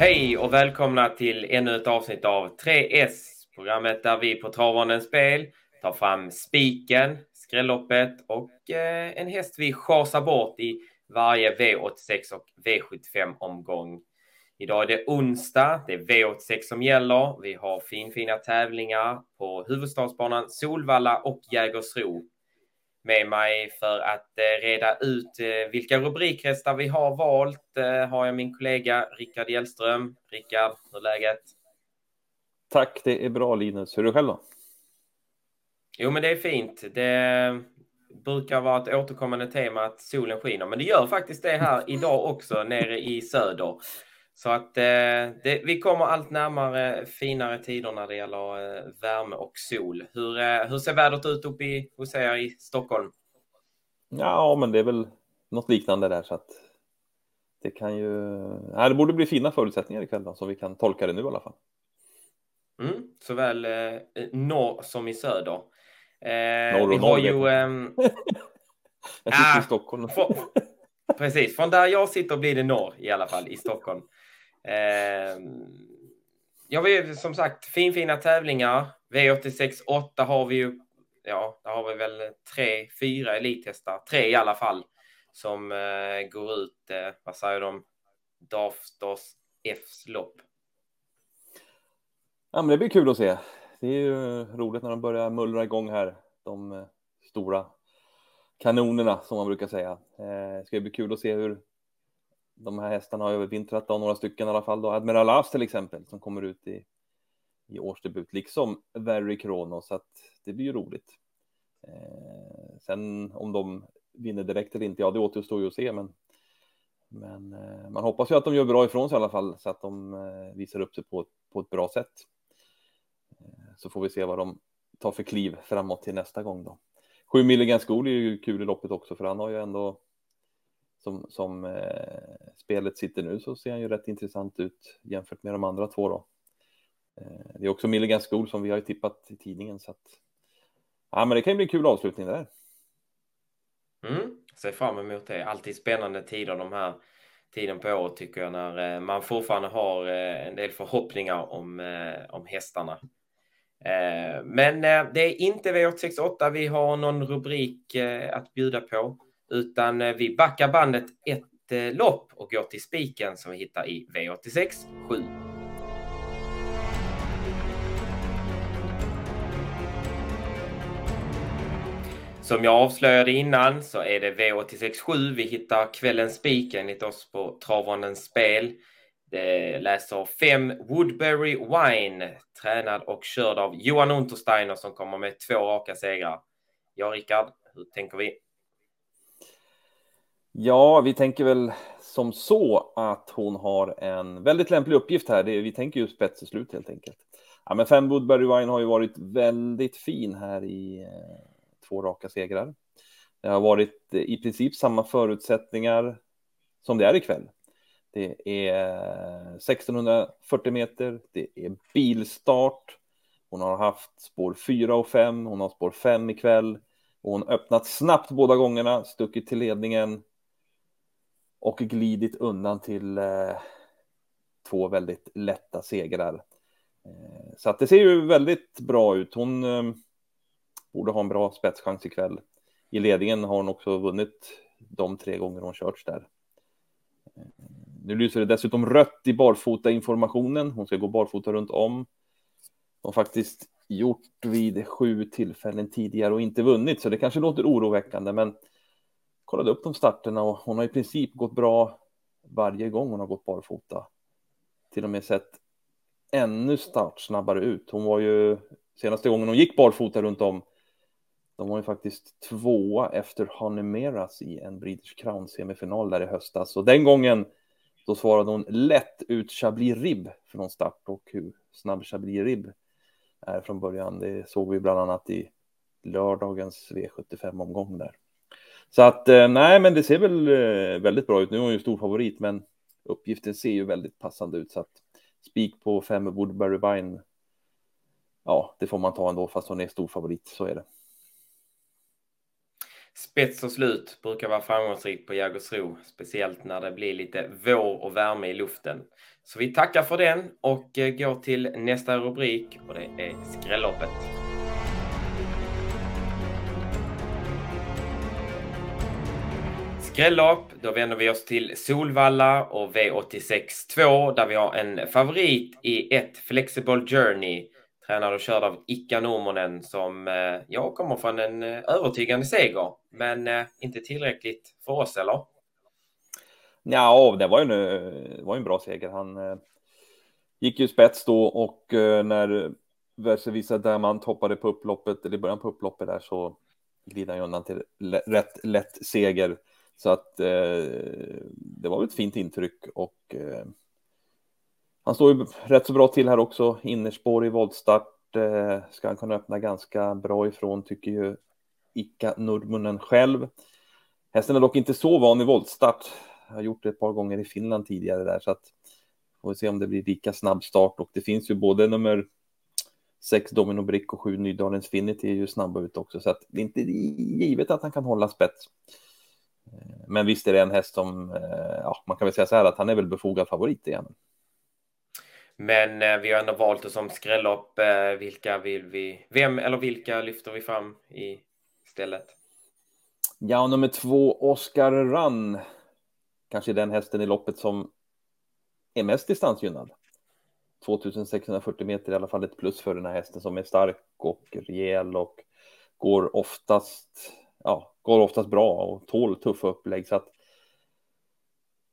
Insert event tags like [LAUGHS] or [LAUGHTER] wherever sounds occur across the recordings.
Hej och välkomna till ännu ett avsnitt av 3S, programmet där vi på Travandens spel tar fram spiken, skrälloppet och eh, en häst vi chasar bort i varje V86 och V75 omgång. Idag är det onsdag, det är V86 som gäller. Vi har finfina tävlingar på huvudstadsbanan Solvalla och Jägersro med mig för att eh, reda ut eh, vilka rubrikhästar vi har valt eh, har jag min kollega Rickard Hjellström. Rickard, hur är läget? Tack, det är bra Linus. Hur är det själv då? Jo, men det är fint. Det brukar vara ett återkommande tema att solen skiner, men det gör faktiskt det här [LAUGHS] idag också nere i söder. Så att eh, det, vi kommer allt närmare finare tider när det gäller eh, värme och sol. Hur, eh, hur ser vädret ut uppe i, hos er i Stockholm? Ja, men det är väl något liknande där så att det kan ju. Ja, det borde bli fina förutsättningar ikväll då, så vi kan tolka det nu i alla fall. Mm, såväl eh, norr som i söder. Eh, norr och vi har norr, ju. Ehm, [LAUGHS] jag sitter ah, i Stockholm. Precis, från där jag sitter blir det norr i alla fall i Stockholm. Eh, ja, vi som sagt finfina tävlingar. V86 8 har vi ju. Ja, där har vi väl tre, fyra elithästar, tre i alla fall som eh, går ut. Eh, vad säger de? Daftos Fs lopp. Ja, men det blir kul att se. Det är ju roligt när de börjar mullra igång här. De eh, stora kanonerna som man brukar säga. Eh, det ska bli kul att se hur de här hästarna har övervintrat, då, några stycken i alla fall. Då. Admiral As till exempel som kommer ut i, i årsdebut, liksom Very Kronos, så att det blir ju roligt. Eh, sen om de vinner direkt eller inte, ja, det återstår ju att se, men men eh, man hoppas ju att de gör bra ifrån sig i alla fall så att de eh, visar upp sig på, på ett bra sätt. Eh, så får vi se vad de tar för kliv framåt till nästa gång då. Sju Milligan School är ju kul i loppet också för han har ju ändå som, som eh, spelet sitter nu så ser han ju rätt intressant ut jämfört med de andra två då. Eh, det är också Milligan School som vi har ju tippat i tidningen så att ja, men det kan ju bli en kul avslutning där. Mm, ser fram emot det. Alltid spännande tider de här tiden på året tycker jag när eh, man fortfarande har eh, en del förhoppningar om, eh, om hästarna. Eh, men eh, det är inte V868 vi har någon rubrik eh, att bjuda på utan eh, vi backar bandet ett eh, lopp och går till spiken som vi hittar i V86 7. Som jag avslöjade innan så är det V867 vi hittar kvällens spik enligt oss på Travondens spel. Det läser 5 Woodbury Wine, tränad och körd av Johan Untersteiner som kommer med två raka segrar. Ja, Rickard, hur tänker vi? Ja, vi tänker väl som så att hon har en väldigt lämplig uppgift här. Det, vi tänker ju spets och slut helt enkelt. Ja, men fem Woodbury Wine har ju varit väldigt fin här i eh, två raka segrar. Det har varit eh, i princip samma förutsättningar som det är ikväll. Det är eh, 1640 meter, det är bilstart. Hon har haft spår 4 och 5, hon har spår 5 ikväll. Och hon öppnat snabbt båda gångerna, stuckit till ledningen och glidit undan till eh, två väldigt lätta segrar. Eh, så att det ser ju väldigt bra ut. Hon eh, borde ha en bra spetschans ikväll. I ledningen har hon också vunnit de tre gånger hon körts där. Eh, nu lyser det dessutom rött i barfota informationen. Hon ska gå barfota runt om. Hon har faktiskt gjort vid sju tillfällen tidigare och inte vunnit, så det kanske låter oroväckande, men kollade upp de starterna och hon har i princip gått bra varje gång hon har gått barfota. Till och med sett ännu startsnabbare ut. Hon var ju senaste gången hon gick barfota runt om de var ju faktiskt tvåa efter Hanemeras i en British Crown semifinal där i höstas. Och den gången då svarade hon lätt ut Chablis Rib från start och hur snabb Chablis Rib är från början. Det såg vi bland annat i lördagens V75 omgång där. Så att eh, nej, men det ser väl eh, väldigt bra ut. Nu är hon ju stor favorit, men uppgiften ser ju väldigt passande ut så att spik på fem Woodbury Vine. Ja, det får man ta ändå fast hon är stor favorit. Så är det. spets och slut brukar vara framgångsrikt på Jägersro, speciellt när det blir lite vår och värme i luften. Så vi tackar för den och eh, går till nästa rubrik och det är skrälloppet. Skrällopp, då vänder vi oss till Solvalla och V86 2 där vi har en favorit i ett Flexible Journey. Tränad och körd av Ika Normonen som eh, jag kommer från en eh, övertygande seger. Men eh, inte tillräckligt för oss, eller? Ja, det var ju en, var en bra seger. Han eh, gick ju spets då och eh, när Versevisa Diamant hoppade på upploppet, eller i början på upploppet där så glider han undan till rätt lätt seger. Så att eh, det var väl ett fint intryck och eh, han står ju rätt så bra till här också. Innerspår i voltstart eh, ska han kunna öppna ganska bra ifrån tycker ju Ika Nurmunen själv. Hästen är dock inte så van i voltstart. Jag har gjort det ett par gånger i Finland tidigare där så att får vi se om det blir lika snabb start och det finns ju både nummer 6 Domino Brick och 7 Nydalens Finity är ju snabba ut också så att det är inte givet att han kan hålla spets. Men visst är det en häst som, eh, ja, man kan väl säga så här att han är väl befogad favorit igen. Men eh, vi har ändå valt det som skrällopp. Eh, vilka vill vi, vem eller vilka lyfter vi fram i stället? Ja, nummer två, Oscar Run. Kanske den hästen i loppet som är mest distansgynnad. 2640 meter i alla fall ett plus för den här hästen som är stark och rejäl och går oftast ja, går oftast bra och tål tuffa upplägg. Så att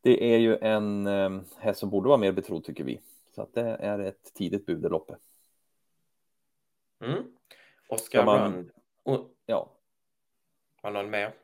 det är ju en eh, häst som borde vara mer betrodd tycker vi. Så att det är ett tidigt bud i loppet. Mm. Oscar man... Run. Oh. Ja. Har någon mer?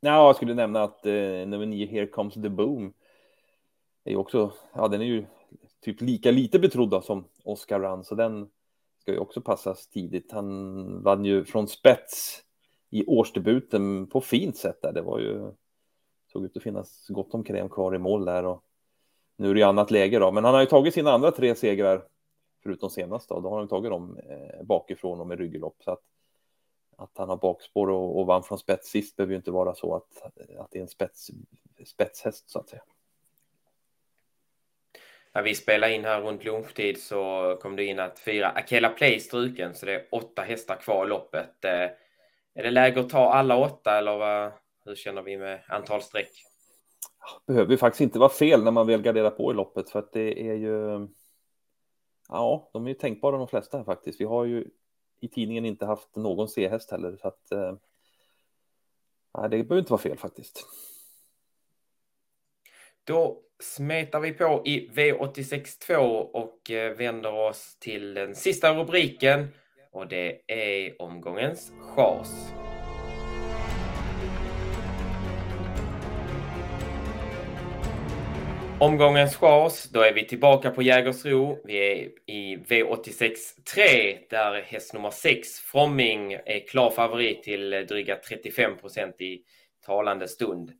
Ja, jag skulle nämna att eh, nummer nio, Here Comes the Boom, är ju också, ja den är ju typ lika lite betrodd som Oscar Run, så den ska ju också passas tidigt. Han vann ju från spets i årsdebuten på fint sätt där. Det var ju såg ut att finnas gott om kräm kvar i mål där och nu är det ju annat läge då. Men han har ju tagit sina andra tre segrar förutom senast då. Då har han tagit dem eh, bakifrån och med rygglopp så att att han har bakspår och, och vann från spets sist behöver ju inte vara så att, att det är en spets, spetshäst så att säga. När vi spelar in här runt lunchtid så kom det in att fyra Akela Play struken så det är åtta hästar kvar i loppet. Eh, är det läge att ta alla åtta eller vad, hur känner vi med antal streck? Behöver ju faktiskt inte vara fel när man väl garderar på i loppet för att det är ju. Ja, de är ju tänkbara de flesta här faktiskt. Vi har ju i tidningen inte haft någon C-häst heller så att. Eh, nej, det behöver inte vara fel faktiskt. Då smetar vi på i V86.2 och eh, vänder oss till den sista rubriken och det är omgångens chas. Omgångens chas, då är vi tillbaka på Jägersro. Vi är i V86 3 där häst nummer 6, Fromming, är klar favorit till dryga 35 procent i talande stund.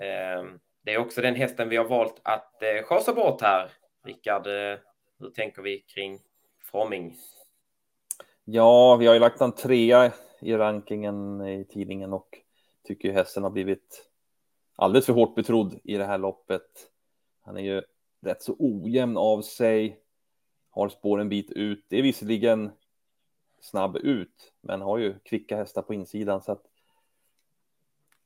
Ehm, det är också den hästen vi har valt att eh, chasa bort här. Rickard, eh, hur tänker vi kring Fromming? Ja, vi har ju lagt en trea i rankingen i tidningen och tycker ju hästen har blivit alldeles för hårt betrodd i det här loppet. Han är ju rätt så ojämn av sig, har spår en bit ut. Det är visserligen snabb ut, men har ju kvicka hästar på insidan så att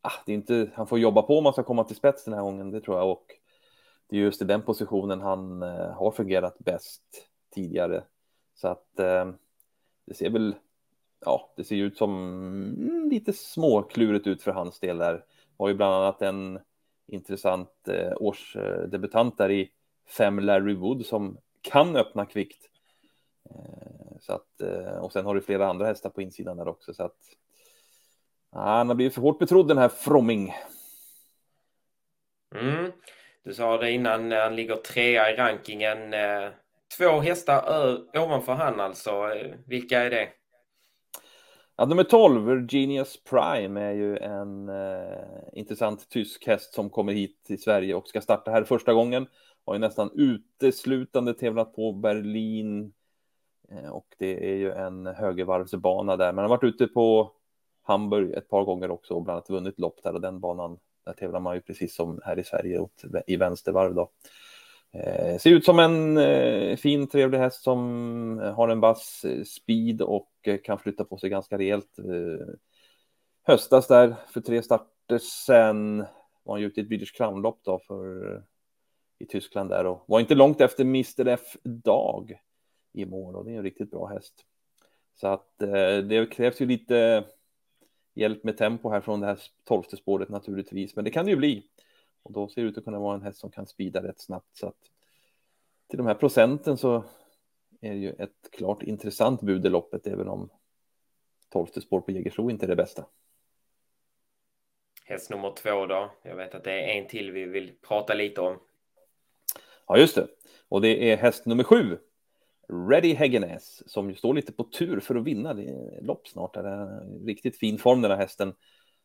ah, det är inte, han får jobba på om han ska komma till spets den här gången, det tror jag och det är just i den positionen han eh, har fungerat bäst tidigare. Så att eh, det ser väl, ja, det ser ut som lite småklurigt ut för hans del där. Har ju bland annat en intressant eh, årsdebutant där i fem Larry Wood som kan öppna kvickt. Eh, så att, eh, och sen har du flera andra hästar på insidan där också så att ja, han har blivit för hårt betrodd den här Fromming. Mm. Du sa det innan, han ligger trea i rankingen. Eh, Två hästar ovanför han alltså. Eh, vilka är det? Ja, nummer 12, Virginius Prime, är ju en eh, intressant tysk häst som kommer hit till Sverige och ska starta här första gången. Har ju nästan uteslutande tävlat på Berlin eh, och det är ju en högervarvsbana där. Men har varit ute på Hamburg ett par gånger också och bland annat vunnit lopp där och den banan där tävlar man ju precis som här i Sverige i vänstervarv då. Eh, ser ut som en eh, fin trevlig häst som eh, har en vass eh, speed och eh, kan flytta på sig ganska rejält. Eh, höstas där för tre starter sen var han ute i ett British Crown-lopp då för eh, i Tyskland där och var inte långt efter Mr F Dag i mål och det är en riktigt bra häst. Så att eh, det krävs ju lite hjälp med tempo här från det här tolfte spåret naturligtvis, men det kan det ju bli. Och då ser det ut att kunna vara en häst som kan spida rätt snabbt. Så att till de här procenten så är det ju ett klart intressant bud i loppet, även om tolfte spår på Jägersro inte är det bästa. Häst nummer två då. Jag vet att det är en till vi vill prata lite om. Ja, just det. Och det är häst nummer sju. Ready Häggenäs som står lite på tur för att vinna det lopp snart. Det är riktigt fin form den här hästen.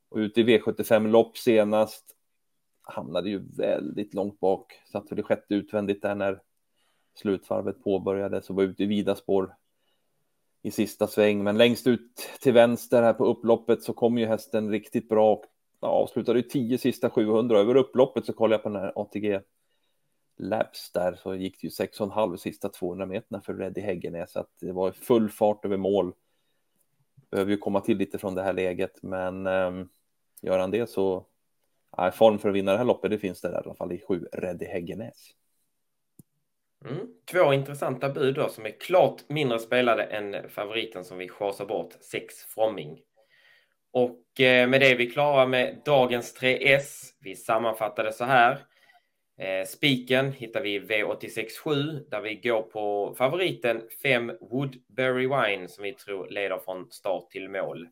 Och ute i V75 lopp senast hamnade ju väldigt långt bak. Satt för det sjätte utvändigt där när slutvarvet påbörjades och var ute i vida spår i sista sväng. Men längst ut till vänster här på upploppet så kom ju hästen riktigt bra och avslutade ju 10 sista 700. Över upploppet så kollade jag på den här ATG Labs där så gick det ju 6,5 sista 200 meterna för Reddy Häggenäs. Så att det var full fart över mål. Behöver ju komma till lite från det här läget, men um, gör han det så Nej, form för att vinna det här loppet. Det finns det där, i alla fall i sju Reddy Häggenäs. Mm. Två intressanta bud då som är klart mindre spelade än favoriten som vi schasar bort, 6 Fromming. Och eh, med det är vi klara med dagens 3S. Vi sammanfattar det så här. Eh, spiken hittar vi i V867 där vi går på favoriten 5 Woodberry Wine som vi tror leder från start till mål.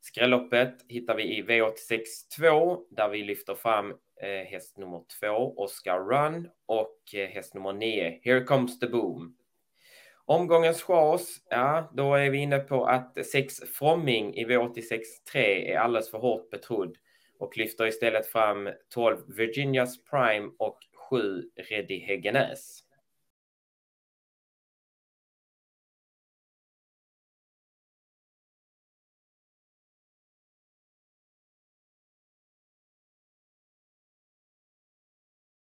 Skrälloppet hittar vi i V86 2 där vi lyfter fram eh, häst nummer 2 Oscar Run och eh, häst nummer 9 Here comes the boom. Omgångens chas, ja, då är vi inne på att 6 Fromming i V86 3 är alldeles för hårt betrodd och lyfter istället fram 12 Virginias Prime och 7 Reddy Häggenäs.